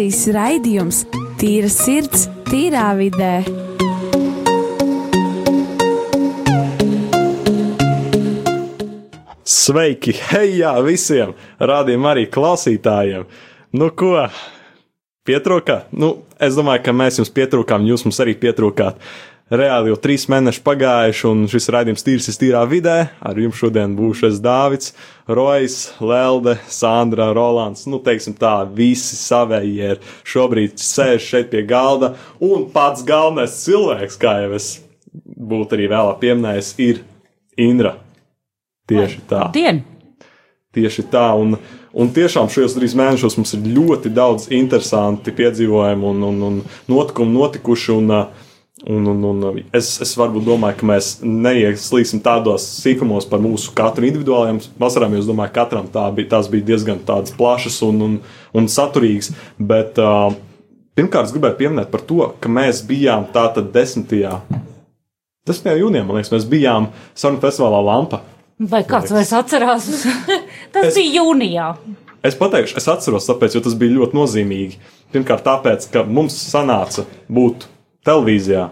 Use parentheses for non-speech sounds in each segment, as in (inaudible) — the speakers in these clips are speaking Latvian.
televīzijas raidījums Tīra sirds, tīrā vidē. Sveiki! Hei, jā, visiem! Rādījumam arī klausītājiem! Nu, ko? Pietrūkā? Nu, es domāju, ka mēs jums pietrūkām, jūs mums arī pietrūkāt. Reāli jau trīs mēneši pagājuši, un šis raidījums tīrs ir tīrā vidē. Ar jums šodien būšu es Dāvids, Rojas, Lelde, Sandra, Rolands. Nu, teiksim tā, visi savējie ir šobrīd sēž šeit pie galda, un pats galvenais cilvēks, kā jau es būtu arī vēlāk pieminējis, ir Indra. Tieši tā. Dien! Tieši tā, un, un tiešām šajos trīs mēnešos mums ir ļoti daudz interesanti piedzīvojumi un, un, un notikumi notikuši. Un, un, un, un es, es varbūt domāju, ka mēs neieslīgsim tādos sīkumos par mūsu katru individuālajiem vasarām, es domāju, ka katram tā bija, tās bija diezgan plašas un, un, un saturīgas. Bet uh, pirmkārt, es gribēju pieminēt par to, ka mēs bijām tātad 10. 10. jūnijā, man liekas, mēs bijām Sarunu festivālā Lampa. Vai kāds vairs atcerās? (laughs) tas es, bija jūnijā. Es pateikšu, es atceros, tāpēc, jo tas bija ļoti nozīmīgi. Pirmkārt, tāpēc, ka mums sanāca būt televīzijā,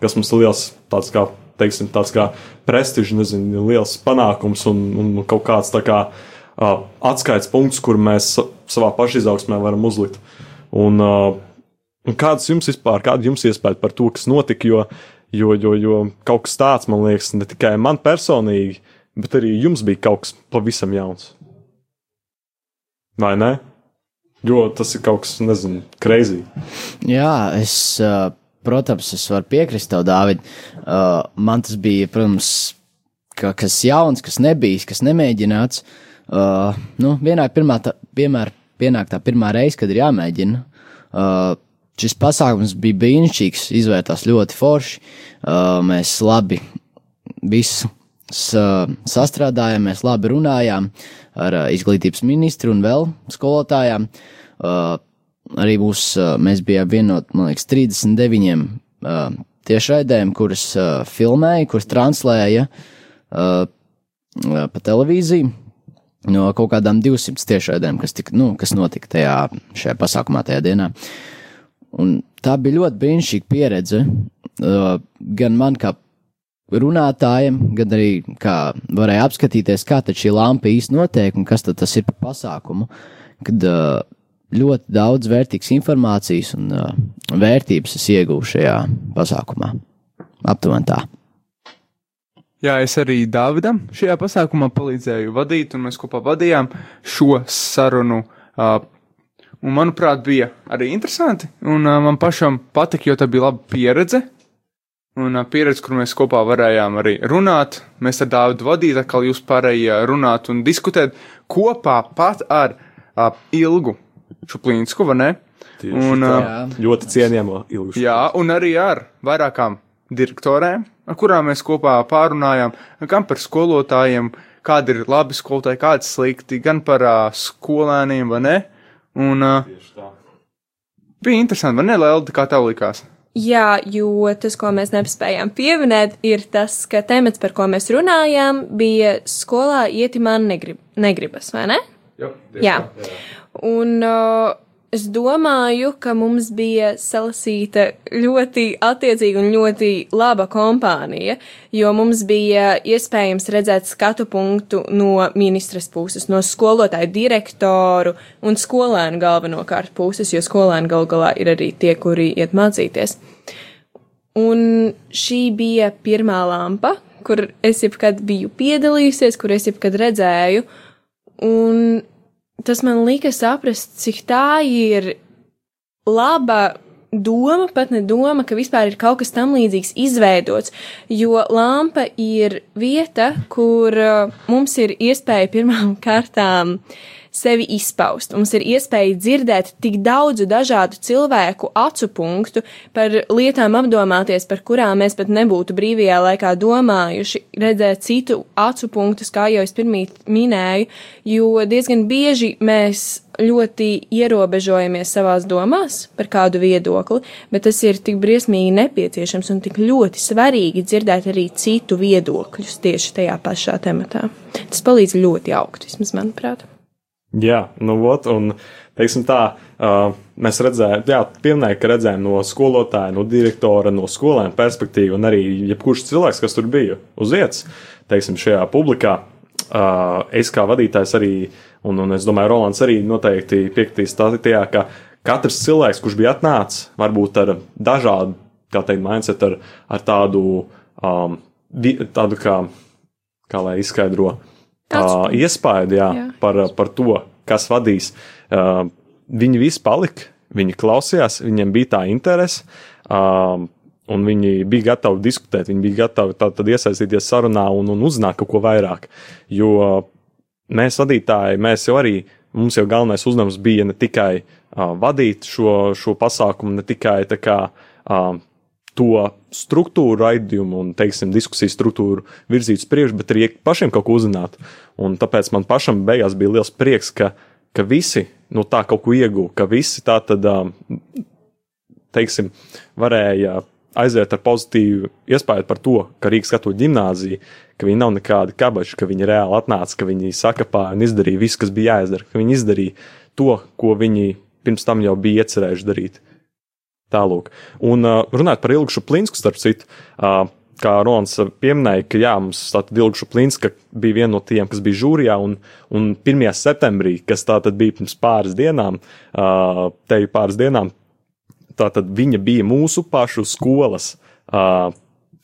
kas mums ir liels tāds kā, teiksim, tāds kā prestižs, nezinu, liels panākums un, un kaut kāds tā kā uh, atskaites punkts, kur mēs savā pašizaugsmē varam uzlikt. Un, uh, un kāds jums vispār, kāda jums iespēja par to, kas notika, jo, jo, jo, jo kaut kas tāds, man liekas, ne tikai man personīgi, bet arī jums bija kaut kas pavisam jauns. Vai ne? Jo tas ir kaut kas, nezinu, kreizī. Jā, es, protams, es varu piekrist tev, Dāvid. Man tas bija, protams, kas jauns, kas nebijis, kas nemēģināts. Nu, vienā pirmā, tā, piemēr, pienāk tā pirmā reize, kad ir jāmēģina. Šis pasākums bija brīnišķīgs, izvērtās ļoti forši. Mēs labi visu sastrādājām, mēs labi runājām ar izglītības ministru un vēl skolotājām. Arī mūs, mēs bijām vienot, man liekas, 39 tiešraidēm, kuras filmēja, kuras translēja pa televīziju. No kaut kādām 200 tiešraidēm, kas, tika, nu, kas notika tajā, šajā pasākumā, tajā dienā. Un tā bija ļoti brīnišķīga pieredze. Gan man kā runātājiem, gan arī kā varēja apskatīties, kā šī lampa īsti notiek un kas tas ir par pasākumu. Kad uh, ļoti daudz vērtīgas informācijas un uh, vērtības es iegūšu šajā pasākumā. Aptuveni tā. Jā, es arī Dāvidam šajā pasākumā palīdzēju vadīt, un mēs kopā vadījām šo sarunu. Uh, un, manuprāt, bija arī interesanti, un uh, man pašam patika, jo tā bija laba pieredze un pieredze, kur mēs kopā varējām arī runāt. Mēs ar Dāvidu vadītu, kā jūs pārējie runāt un diskutēt kopā pat ar uh, Ilgu Šuplīnsku, vai ne? Tieši un, tā, ļoti cienījamo Ilgu. Jā, un arī ar vairākām direktorēm, ar kurām mēs kopā pārunājām, gan par skolotājiem, kādi ir labi skolotāji, kādi slikti, gan par uh, skolēniem, vai ne? Un, uh, bija interesanti, vai ne, Lelda, kā tev likās? Jā, jo tas, ko mēs nespējām pieminēt, ir tas, ka temats, par ko mēs runājām, bija skolā ieti man negrib, negribas, vai ne? Jā. jā. jā. Un uh, es domāju, ka mums bija salasīta ļoti attiecīga un ļoti laba kompānija, jo mums bija iespējams redzēt skatu punktu no ministras puses, no skolotāju direktoru un skolēnu galvenokārt puses, jo skolēni gal galā ir arī tie, kuri iet mācīties. Un šī bija pirmā lampa, kur es jebkad biju piedalījusies, kur es jebkad redzēju, un tas man lika saprast, cik tā ir laba doma, pat ne doma, ka vispār ir kaut kas tam līdzīgs izveidots, jo lampa ir vieta, kur uh, mums ir iespēja pirmām (laughs) kārtām uh, sevi izpaust. Mums ir iespēja dzirdēt tik daudzu dažādu cilvēku acu punktu, par lietām apdomāties, par kurām mēs pat nebūtu brīvajā laikā domājuši, redzēt citu acu punktus, kā jau es pirmīt minēju, jo diezgan bieži mēs ļoti ierobežojamies savās domās par kādu viedokli, bet tas ir tik briesmīgi nepieciešams un tik ļoti svarīgi dzirdēt arī citu viedokļus tieši tajā pašā tematā. Tas palīdz ļoti augt, vismaz manuprāt. Jā, nu, ot, un teiksim tā, uh, mēs redzējām, jā, pieminēja, ka redzējām no skolotāja, no direktora, no skolēna perspektīvu, un arī jebkurš cilvēks, kas tur bija uz vietas, teiksim, šajā publikā. Uh, es kā vadītājs arī, un, un es domāju, Rolands arī noteikti piekritīs tajā, ka katrs cilvēks, kurš bija atnācis, varbūt ar dažādu, kā teikt, mindset, ar, ar tādu, um, tādu kā, kā lai izskaidro, uh, iespaidu jā, jā. Par, par to, kas vadīs. Uh, viņi visi palika, viņi klausījās, viņiem bija tā interese. Um, un viņi bija gatavi diskutēt, viņi bija gatavi tā, iesaistīties sarunā un, un uzzināt kaut ko vairāk. Jo mēs, vadītāji, mēs jau arī, mums jau galvenais uzdevums bija ne tikai uh, vadīt šo, šo pasākumu, ne tikai kā, uh, to struktūru, raidījumu un, teiksim, diskusiju struktūru virzīt uz priekšu, bet arī pašiem kaut ko uzzināt. Un tāpēc man pašam beigās bija liels prieks, ka, ka visi no tā kaut ko ieguva, ka visi tā tad, teiksim, varēja aiziet ar pozitīvu iespēju par to, ka Rīgas katoļu ģimnāzija, ka viņi nav nekādi kabači, ka viņi reāli atnāca, ka viņi sakapāja un izdarīja visu, kas bija jāizdara, ka viņi izdarīja to, ko viņi pirms tam jau bija iecerējuši darīt. Tālūk. Un uh, runājot par Ilgu Šuplinsku, starp citu, uh, kā Rolands pieminēja, ka jā, mums tātad Ilga Šuplinska bija viena no tiem, kas bija žūrijā, un, un 1. septembrī, kas tātad bija pirms pāris dienām, uh, te pāris dienām, tātad viņa bija mūsu pašu skolas uh,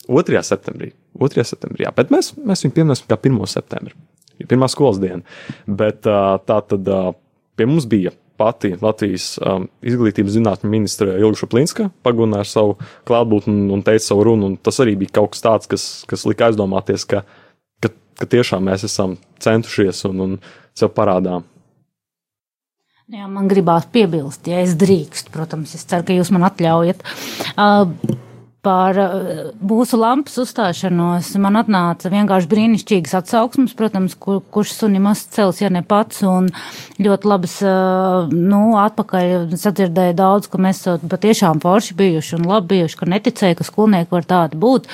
2. septembrī. 2. septembrī, jā, bet mēs, mēs viņu pieminēsim kā 1. septembri, pirmā skolas diena. Bet uh, tā tad uh, pie mums bija pati Latvijas um, izglītības zinātņu ministre Ilga Šaplinska pagunāja ar savu klātbūtni un, teica savu runu. Tas arī bija kaut kas tāds, kas, kas lika aizdomāties, ka, ka, ka tiešām mēs esam centušies un, un sev parādām. Jā, man gribās piebilst, ja es drīkstu, protams, es ceru, ka jūs man atļaujat. Uh, par eh, mūsu lampas uzstāšanos man atnāca vienkārši brīnišķīgas atsauksmes, protams, kur, kurš sunim cels, ja ne pats, un ļoti labas, eh, nu, atpakaļ sadzirdēju daudz, ka mēs patiešām forši bijuši un labi bijuši, ka neticēju, ka skolnieki var tādi būt.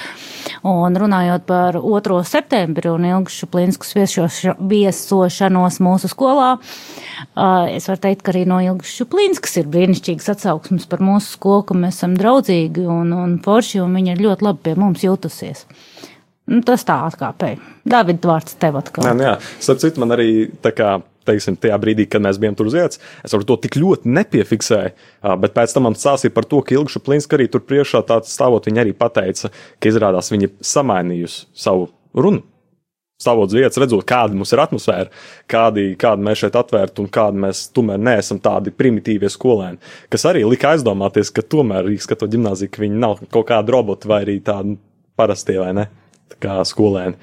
Un runājot par 2. septembri un ilgšu plinskas viesošanos mūsu skolā, eh, es varu teikt, ka arī no ilgšu plinskas ir brīnišķīgas atsauksmes par mūsu skolu, ka mēs esam draudzīgi un, un forši forši, un viņa ir ļoti labi pie mums jutusies. Nu, tas tā atkāpēja. David, vārds tev atkal. Jā, nu jā. starp citu, man arī tā kā teiksim, tajā brīdī, kad mēs bijām tur uz vietas, es to tik ļoti nepiefiksēju. Bet pēc tam man stāstīja par to, ka Ilgša Plinska arī tur priekšā stāvot, viņa arī pateica, ka izrādās viņa samainījusi savu runu stāvot uz vietas, redzot, kāda mums ir atmosfēra, kādi, kādi mēs šeit atvērti un kādi mēs tomēr neesam tādi primitīvie skolēni. Kas arī lika aizdomāties, ka tomēr Rīgas katoļu ģimnāzija, ka viņi nav kaut kādi roboti vai arī tādi parastie vai ne, tā kā skolēni.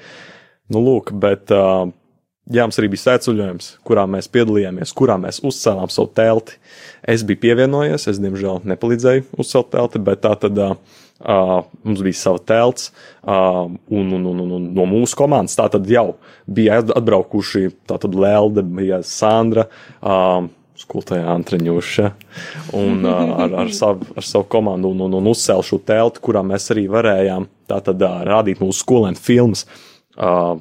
Nu, lūk, bet jā, mums arī bija sēcuļojums, kurā mēs piedalījāmies, kurā mēs uzcēlām savu telti. Es biju pievienojies, es diemžēl nepalīdzēju uzcelt telti, bet tā tad. Uh, Uh, mums bija sava telts, uh, un, un, un, un, un no mūsu komandas tā tad jau bija atbraukuši Lelde, bija Sandra, uh, skolotāja Antreņoša, un uh, ar, ar, savu, ar savu komandu un, un, un uzcēlu šo telti, kurā mēs arī varējām tātad uh, rādīt mūsu skolēnu filmas. Uh,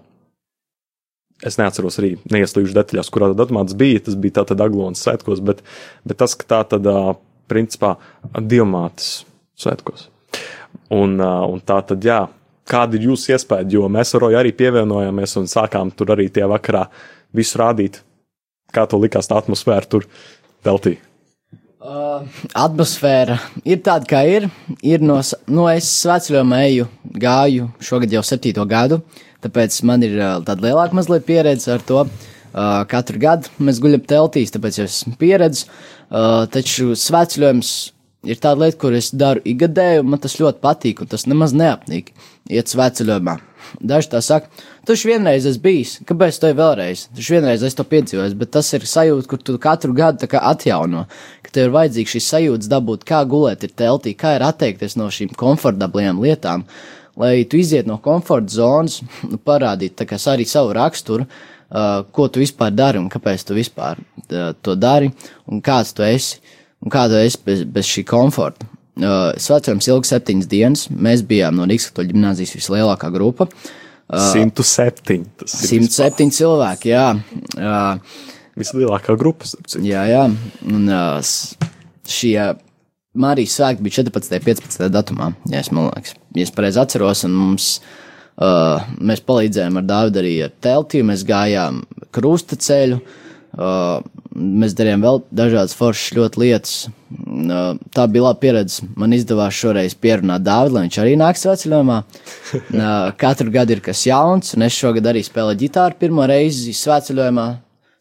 Es neatceros arī neieslīgšu detaļās, kurā datumā tas bija. Tas bija tātad Aglonas svētkos, bet, bet tas, ka tā tad, uh, principā, diamātas svētkos. Un, un tā tad, jā, kāda ir jūsu iespēja, jo mēs ar Roju arī pievienojāmies un sākām tur arī tie vakarā visu rādīt. Kā to likās, tā atmosfēra tur teltī? Uh, atmosfēra ir tāda, kā ir. ir no, no es svētceļojumā eju, gāju šogad jau septīto gadu, tāpēc man ir tāda lielāka mazliet pieredze ar to. Uh, katru gadu mēs guļam teltīs, tāpēc es esmu pieredzējis. Uh, taču svētceļojums ir tāda lieta, kur es daru ikgadēju, man tas ļoti patīk, un tas nemaz neapnīk. Iet svētceļojumā. Daži tā saka, tu esi vienreiz esi bijis, kāpēc to vēlreiz? Tu esi vienreiz es to piedzīvojis, bet tas ir sajūta, kur tu katru gadu atjauno, ka tev ir vajadzīgs šis sajūta dabūt, kā gulēt ir teltī, kā ir atteikties no šīm komfortablajām lietām, lai tu iziet no komforta zonas, nu, parādīt arī savu raksturu, uh, ko tu vispār dari un kāpēc tu vispār uh, to dari un kāds tu esi. Uh, un kāda es bez, bez šī komforta. Uh, Svētceļojums ilga septiņas dienas. Mēs bijām no Rīgas katoļu ģimnāzijas vislielākā grupa. Uh, 107. 107 cilvēki, jā. Uh, Vislielākā grupa. Jā, jā. Un, uh, šie Marijas svētki bija 14. un 15. datumā, ja es, liekas, ja es pareizi atceros, mums, uh, mēs palīdzējām ar Dāvidu arī ar telti, mēs gājām krusta ceļu, uh, mēs darījām vēl dažādas foršas ļoti lietas. Uh, tā bija laba pieredze. Man izdevās šoreiz pierunāt Dāvidu, lai viņš arī nāks svētceļojumā. Uh, katru gadu ir kas jauns, un es šogad arī spēlēju ģitāru pirmo reizi svētceļojumā,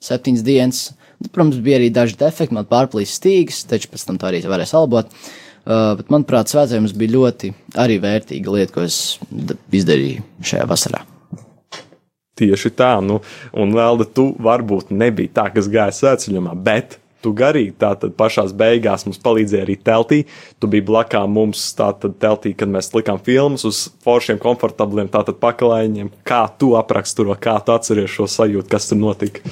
septiņas dienas. Protams, bija arī daži defekti, man pārplīs stīgas, taču pēc tam to arī varēja salabot. Uh, bet, manuprāt, svētceļojums bija ļoti arī vērtīga lieta, ko es izdarīju šajā vasarā. Tieši tā, nu, un vēl tu varbūt nebija tā, kas gāja svētceļojumā, bet tu garīgi tātad pašā beigās mums palīdzēja arī teltī. Tu biji blakām mums tātad teltī, kad mēs likām filmas uz foršiem, komfortabliem tātad pakalēņiem. Kā tu apraksturo, kā tu atceries šo sajūtu, kas tur notika?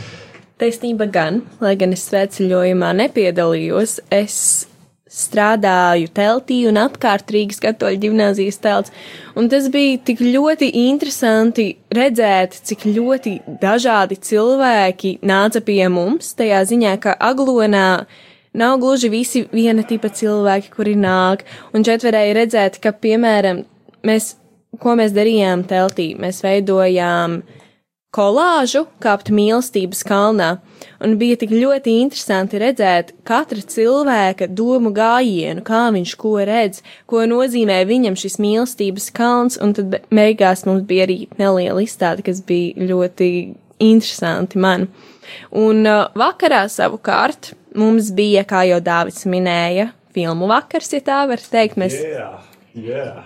Taisnība gan, lai gan es svētceļojumā nepiedalījos, es strādāju teltī un apkārt Rīgas katoļu ģimnāzijas telts. Un tas bija tik ļoti interesanti redzēt, cik ļoti dažādi cilvēki nāca pie mums, tajā ziņā, ka Aglonā nav gluži visi viena tipa cilvēki, kuri nāk. Un šeit varēja redzēt, ka, piemēram, mēs, ko mēs darījām teltī, mēs veidojām kolāžu kāpt mīlestības kalnā, un bija tik ļoti interesanti redzēt katra cilvēka domu gājienu, kā viņš ko redz, ko nozīmē viņam šis mīlestības kalns, un tad beigās mums bija arī neliela izstāde, kas bija ļoti interesanti man. Un uh, vakarā savukārt mums bija, kā jau Dāvids minēja, filmu vakars, ja tā var teikt, mēs Yeah. Yeah.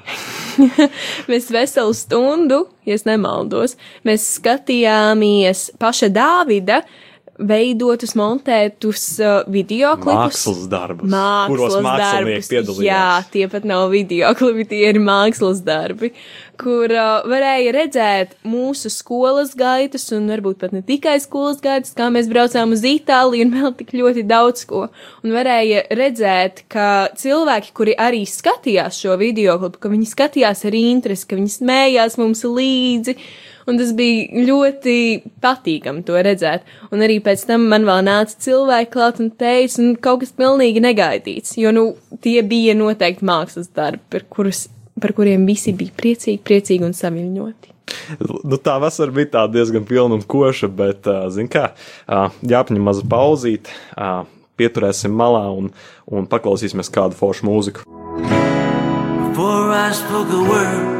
(laughs) mēs veselu stundu, ja nemaldos, mēs skatījāmies paša Dāvida veidotus, montētus uh, video klipus. Mākslas darbus, Mākslas kuros mākslinieki piedalījās. Jā, tie pat nav video klipi, tie ir mākslas darbi, kur uh, varēja redzēt mūsu skolas gaitas, un varbūt pat ne tikai skolas gaitas, kā mēs braucām uz Itāliju un vēl tik ļoti daudz ko. Un varēja redzēt, ka cilvēki, kuri arī skatījās šo video klipu, ka viņi skatījās ar interesi, ka viņi smējās mums līdzi. Un tas bija ļoti patīkami to redzēt. Un arī pēc tam man vēl nāca cilvēki klāt un teica, un kaut kas pilnīgi negaidīts, jo, nu, tie bija noteikti mākslas darbi, par, kurus, par kuriem visi bija priecīgi, priecīgi un saviņoti. Nu, tā vasara bija tā diezgan pilna un koša, bet, zin kā, jāpaņem maza pauzīt, pieturēsim malā un, un paklausīsimies kādu foršu mūziku. Before I spoke a word,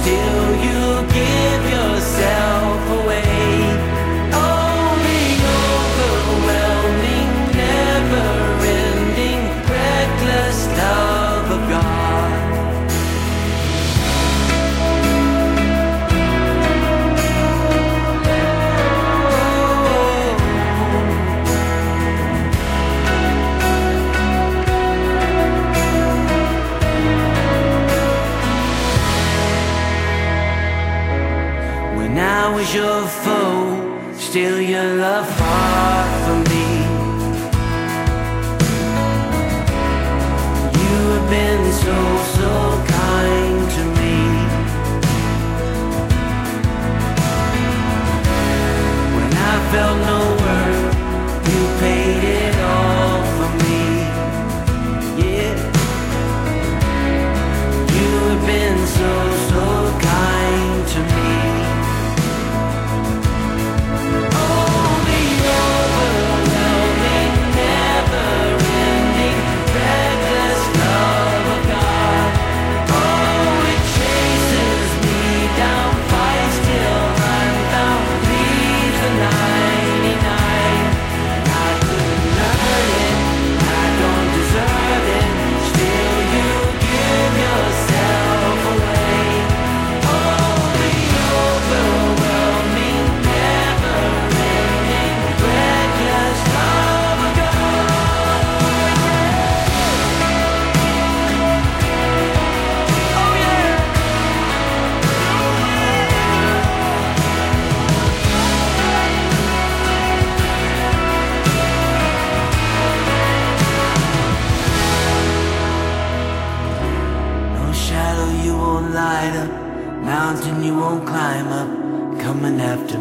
Still, you give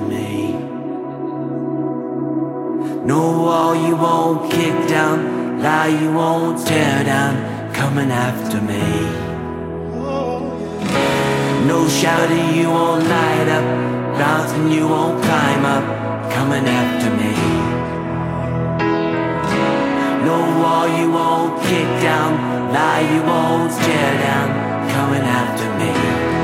me. No wall you won't kick down, lie you won't tear down, coming after me. No shadow you won't light up, mountain you won't climb up, coming after me. No wall you won't kick down, lie you won't tear down, coming after me.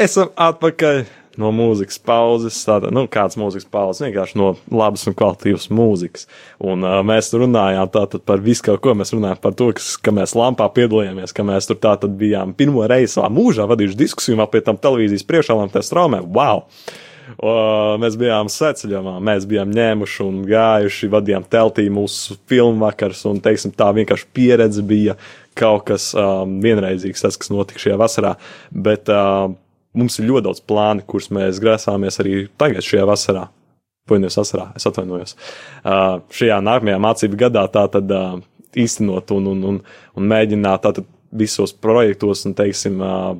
Esam atpakaļ no mūzikas pauzes. Tātad, nu, kāds mūzikas pauzes, vienkārši no labas un kvalitīvas mūzikas. Un uh, mēs runājām tātad par visu kaut ko. Mēs runājām par to, kas, ka mēs lampā piedalījāmies, ka mēs tur tātad bijām pirmo reizi savā mūžā vadījuši diskusiju, vēl pie tam televīzijas priekšā, lai tā straumē. Wow! O, mēs bijām seceļojumā, mēs bijām ņēmuši un gājuši, vadījām teltī mūsu filmu vakars, un, teiksim, tā vienkārši pieredze bija kaut kas um, vienreizīgs, tas, kas notika šajā vasarā. Bet uh, mums ir ļoti daudz plānu, kurus mēs grasāmies arī tagad šajā vasarā. Poņos vasarā, es atvainojos. Uh, šajā nākamajā mācību gadā tā tad uh, īstenot un, un, un, un mēģināt tātad visos projektos un, teiksim, uh,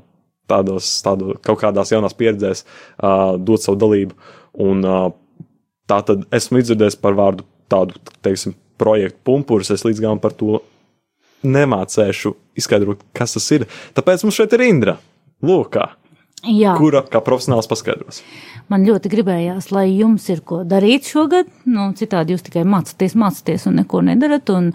tādos, tādu, kaut kādās jaunās pieredzēs uh, dot savu dalību. Un uh, tā tad esmu izdzirdējis par vārdu tādu, teiksim, projektu pumpurus. Es līdz galam par to nemācēšu izskaidrot, kas tas ir. Tāpēc mums šeit ir Indra. Lūkā, Jā, kura kā profesionāls paskaidros. man ļoti gribējās, lai jums ir ko darīt šogad. Nu, citādi jūs tikai mācāties, mācāties un neko nedarat. Un,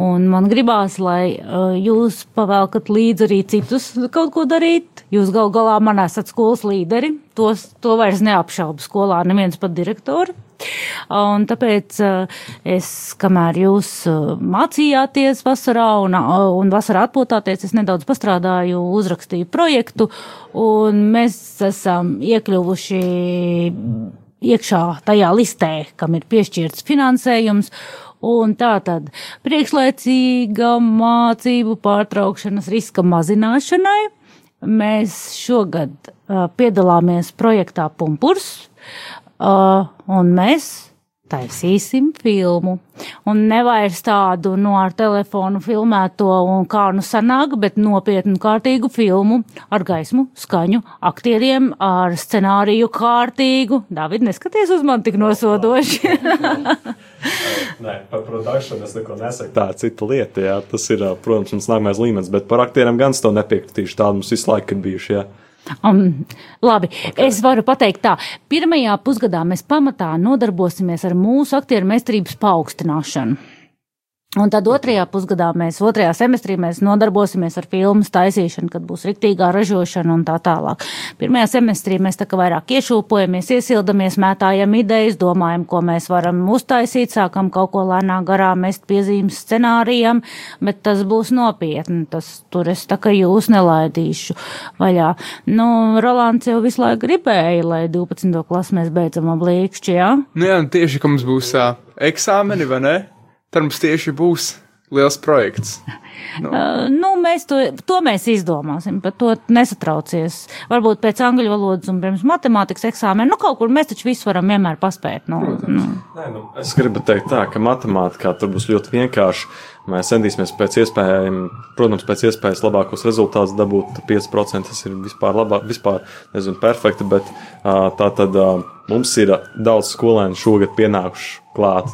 un man gribās, lai uh, jūs pavēlkat līdzi arī citus kaut ko darīt. Jūs gal galā man esat skolas līderi. Tos, to vairs neapšaubu skolā neviens pat direktori. Un tāpēc uh, es, kamēr jūs uh, mācījāties vasarā un, uh, un vasarā atpūtāties, es nedaudz pastrādāju, uzrakstīju projektu, un mēs esam iekļuvuši iekšā tajā listē, kam ir piešķirts finansējums. Un tā tad priekšlaicīga mācību pārtraukšanas riska mazināšanai mēs šogad uh, piedalāmies projektā Pumpurs, uh, un mēs taisīsim filmu. Un nevairs tādu no ar telefonu filmēto un kā nu sanāk, bet nopietnu kārtīgu filmu ar gaismu, skaņu, aktieriem, ar scenāriju kārtīgu. David, neskaties uz mani tik nosodoši. (laughs) Nē, par produkciju es neko nesaku. Tā ir cita lieta. Jā. Tas ir, protams, mums nākamais līmenis, bet par aktieriem gan es to nepiekritīšu. Tādu mums visu laiku ir bijuši. Jā. Um, labi, okay. es varu pateikt tā. Pirmajā pusgadā mēs pamatā nodarbosimies ar mūsu aktieru meistarības paaugstināšanu. Un tad otrajā pusgadā mēs, otrajā semestrī mēs nodarbosimies ar filmu taisīšanu, kad būs riktīgā ražošana un tā tālāk. Pirmajā semestrī mēs tā kā vairāk iešūpojamies, iesildamies, mētājam idejas, domājam, ko mēs varam uztaisīt, sākam kaut ko lēnām garām mest piezīmes scenārijam, bet tas būs nopietni. Tas tur es tā kā jūs nelaidīšu vaļā. Nu, Rolands jau visu laiku gribēja, lai 12. klasi mēs beidzam ablīkšķi, jā? Nu jā, un tieši, ka mums būs uh, eksāmeni, vai ne? Tad mums tieši būs liels projekts. Uh, (laughs) nu, mēs to, to mēs izdomāsim, par to nesatraucies. Varbūt pēc angļu valodas un pirms matemātikas eksāmena, nu kaut kur mēs taču visu varam vienmēr paspēt. Nu, nu. Nē, nu, es gribu teikt, tā, ka matemātikā tur būs ļoti vienkārši. Mēs centīsimies pēc iespējām, protams, pēc iespējas labākos rezultātus dabūt. 5% tas ir vispār, labā, vispār nezinu, perfekti, bet uh, tā tad uh, mums ir daudz skolēnu šogad pienākuši klāt.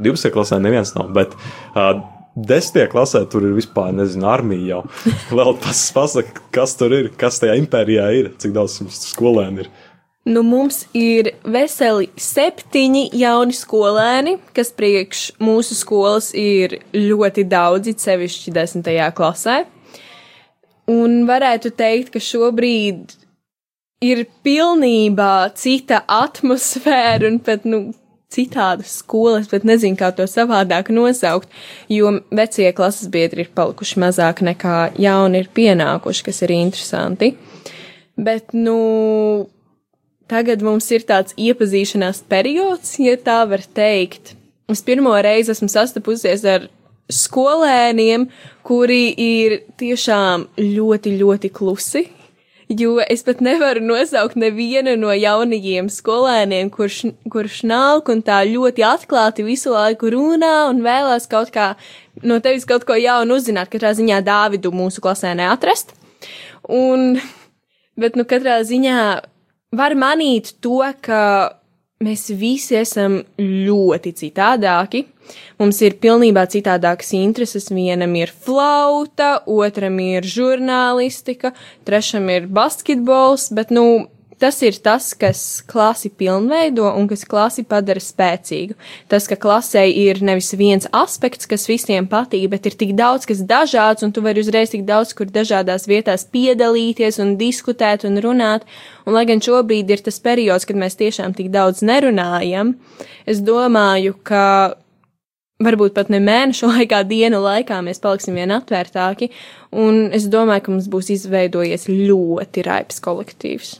12. klasē neviens nav, bet uh, Desmitajā klasē tur ir vispār, nezinu, armija jau. (laughs) Vēl tas pasaka, kas tur ir, kas tajā impērijā ir, cik daudz skolēnu ir. Nu, mums ir veseli septiņi jauni skolēni, kas priekš mūsu skolas ir ļoti daudzi, sevišķi desmitajā klasē. Un varētu teikt, ka šobrīd ir pilnībā cita atmosfēra un pat, nu, citādas skolas, bet nezinu, kā to savādāk nosaukt, jo vecie klases biedri ir palikuši mazāk nekā jauni ir pienākuši, kas ir interesanti. Bet, nu, tagad mums ir tāds iepazīšanās periods, ja tā var teikt. Es pirmo reizi esmu sastapusies ar skolēniem, kuri ir tiešām ļoti, ļoti klusi, jo es pat nevaru nosaukt nevienu no jaunajiem skolēniem, kurš, kurš nāk un tā ļoti atklāti visu laiku runā un vēlās kaut kā no tevis kaut ko jaunu uzzināt. Katrā ziņā Dāvidu mūsu klasē neatrast. Un, bet, nu, katrā ziņā var manīt to, ka mēs visi esam ļoti citādāki. Mums ir pilnībā citādākas intereses. Vienam ir flauta, otram ir žurnālistika, trešam ir basketbols, bet, nu, tas ir tas, kas klasi pilnveido un kas klasi padara spēcīgu. Tas, ka klasē ir nevis viens aspekts, kas visiem patīk, bet ir tik daudz, kas dažāds, un tu vari uzreiz tik daudz, kur dažādās vietās piedalīties un diskutēt un runāt. Un, lai gan šobrīd ir tas periods, kad mēs tiešām tik daudz nerunājam, es domāju, ka varbūt pat ne mēnešu (laughs) laikā, dienu laikā mēs paliksim vien atvērtāki, un es domāju, ka mums būs izveidojies ļoti raips kolektīvs.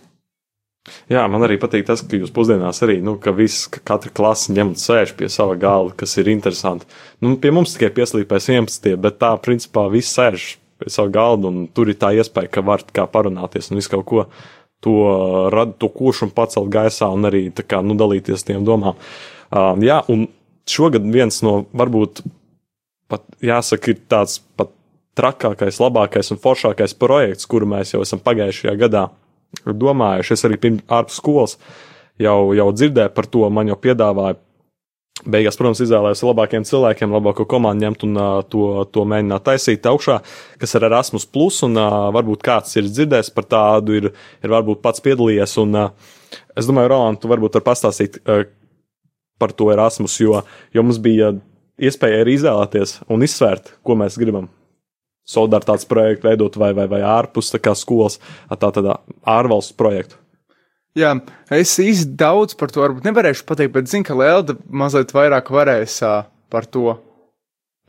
Jā, man arī patīk tas, ka jūs pusdienās arī, nu, ka viss, ka katra klase ņem un sēž pie sava galda, kas ir interesanti. Nu, pie mums tikai pieslīpēs 11, bet tā, principā, viss sēž pie sava galda, un tur ir tā iespēja, ka var kā parunāties un visu kaut ko to rada, to košumu pacelt gaisā un arī, tā kā, nu, dalīties tiem domām. Uh, jā, un šogad viens no, varbūt, pat jāsaka, ir tāds pat trakākais, labākais un foršākais projekts, kuru mēs jau esam pagājušajā gadā domājuši. Es arī pirms ārpus skolas jau, jau dzirdēju par to, man jau piedāvāja. Beigās, protams, izvēlējos labākiem cilvēkiem, labāko komandu ņemt un uh, to, to mēģināt taisīt augšā, kas ir Erasmus, plus, un uh, varbūt kāds ir dzirdējis par tādu, ir, ir varbūt pats piedalījies. Un, uh, es domāju, Roland, tu varbūt var pastāstīt uh, par to Erasmus, jo, jo mums bija iespēja arī izvēlēties un izsvērt, ko mēs gribam solidaritātes projektu veidot vai, vai, vai ārpus kā, skolas, tā tādā ārvalstu projektu. Jā, es īsti daudz par to varbūt nevarēšu pateikt, bet zinu, ka Lēlda mazliet vairāk varēs uh, par to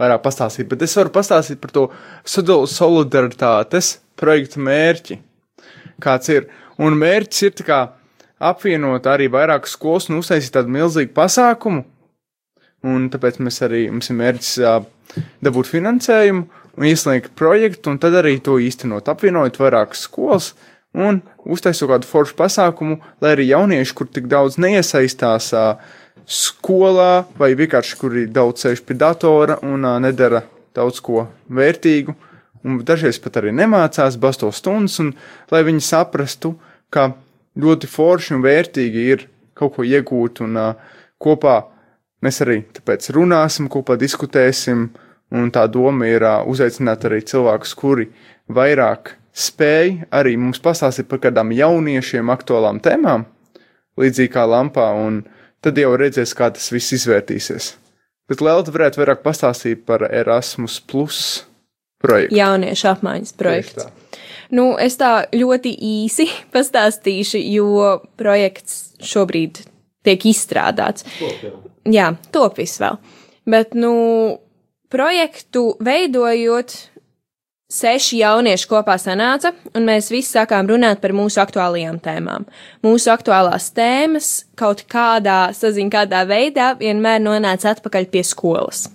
vairāk pastāstīt. Bet es varu pastāstīt par to solidaritātes projektu mērķi, kāds ir. Un mērķis ir kā apvienot arī vairākas skolas un uztaisīt tādu milzīgu pasākumu. Un tāpēc mēs arī mums ir mērķis uh, dabūt finansējumu ieslēgt projektu, un tad arī to īstenot, apvienojot vairākas skolas un uztaisot kādu foršu pasākumu, lai arī jaunieši, kur tik daudz neiesaistās skolā, vai vienkārši kuri daudz sēž pie datora un nedara daudz ko vērtīgu, un dažreiz pat arī nemācās, basto stundas, un lai viņi saprastu, ka ļoti forši un vērtīgi ir kaut ko iegūt, un kopā mēs arī tāpēc runāsim, kopā diskutēsim, uh, Un tā doma ir uh, uzaicināt arī cilvēkus, kuri vairāk spēj arī mums pastāstīt par kādām jauniešiem aktuālām tēmām, līdzīgi kā lampā, un tad jau redzēs, kā tas viss izvērtīsies. Bet Lelta varētu vairāk pastāstīt par Erasmus Plus projektu. Jauniešu apmaiņas projektu. Nu, es tā ļoti īsi (laughs) pastāstīšu, jo projekts šobrīd tiek izstrādāts. Top, jā. jā, top viss vēl. Bet, nu, Projektu veidojot, seši jaunieši kopā sanāca, un mēs visi sākām runāt par mūsu aktuālajām tēmām. Mūsu aktuālās tēmas kaut kādā, saziņā, kādā veidā vienmēr nonāca atpakaļ pie skolas.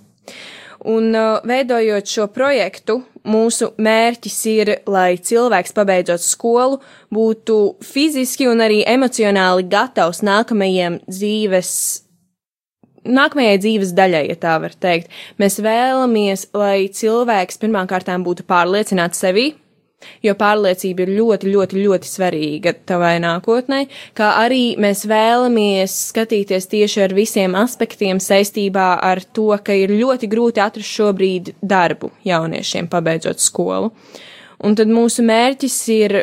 Un uh, veidojot šo projektu, mūsu mērķis ir, lai cilvēks pabeidzot skolu būtu fiziski un arī emocionāli gatavs nākamajiem dzīves nākamajai dzīves daļai, ja tā var teikt. Mēs vēlamies, lai cilvēks pirmkārt būtu pārliecināts sevi, jo pārliecība ir ļoti, ļoti, ļoti svarīga tavai nākotnē, kā arī mēs vēlamies skatīties tieši ar visiem aspektiem saistībā ar to, ka ir ļoti grūti atrast šobrīd darbu jauniešiem, pabeidzot skolu. Un tad mūsu mērķis ir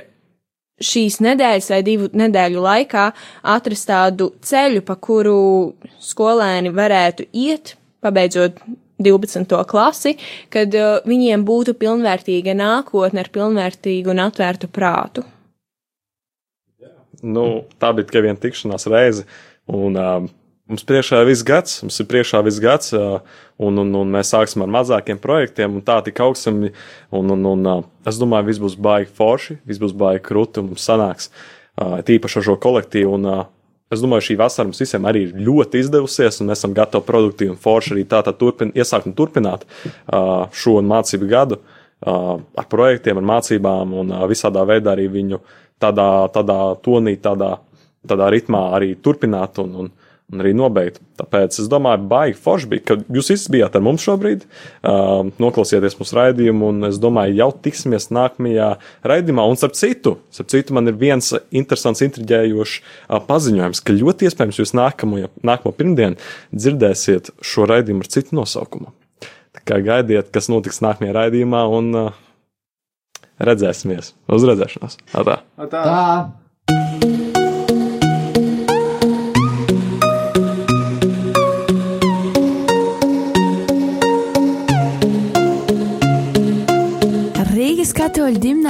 šīs nedēļas vai divu nedēļu laikā atrast tādu ceļu, pa kuru skolēni varētu iet, pabeidzot 12. klasi, kad uh, viņiem būtu pilnvērtīga nākotne ar pilnvērtīgu un atvērtu prātu. Nu, tā bija tikai viena tikšanās reize. Un, uh, Mums priekšā ir viss gads, mums ir priekšā viss gads, un, un, un mēs sāksim ar mazākiem projektiem, un tā tik augsim. Un, un, un, es domāju, viss būs baigi forši, viss būs baigi krūti, un mums sanāks tīpaši ar šo kolektīvu. Un, es domāju, šī vasara mums visiem arī ir ļoti izdevusies, un esam gatavi produktīvi un forši arī tātad turpin, iesākt un turpināt šo mācību gadu ar projektiem, ar mācībām un visādā veidā arī viņu tādā, tādā tonī, tādā, tādā ritmā arī turpināt un, un, un arī nobeigt. Tāpēc es domāju, baigi forši bija, ka jūs visi bijāt ar mums šobrīd, uh, noklausieties mūsu raidījumu, un es domāju, jau tiksimies nākamajā raidījumā. Un starp citu, starp citu man ir viens interesants, intriģējošs uh, paziņojums, ka ļoti iespējams jūs nākamo, nākamo pirmdienu dzirdēsiet šo raidījumu ar citu nosaukumu. Tā kā gaidiet, kas notiks nākamajā raidījumā, un uh, redzēsimies. Uz redzēšanos! Tā! Tā. Tā.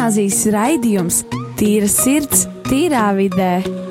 Gimnāzijas raidījums Tīra sirds, tīrā vidē.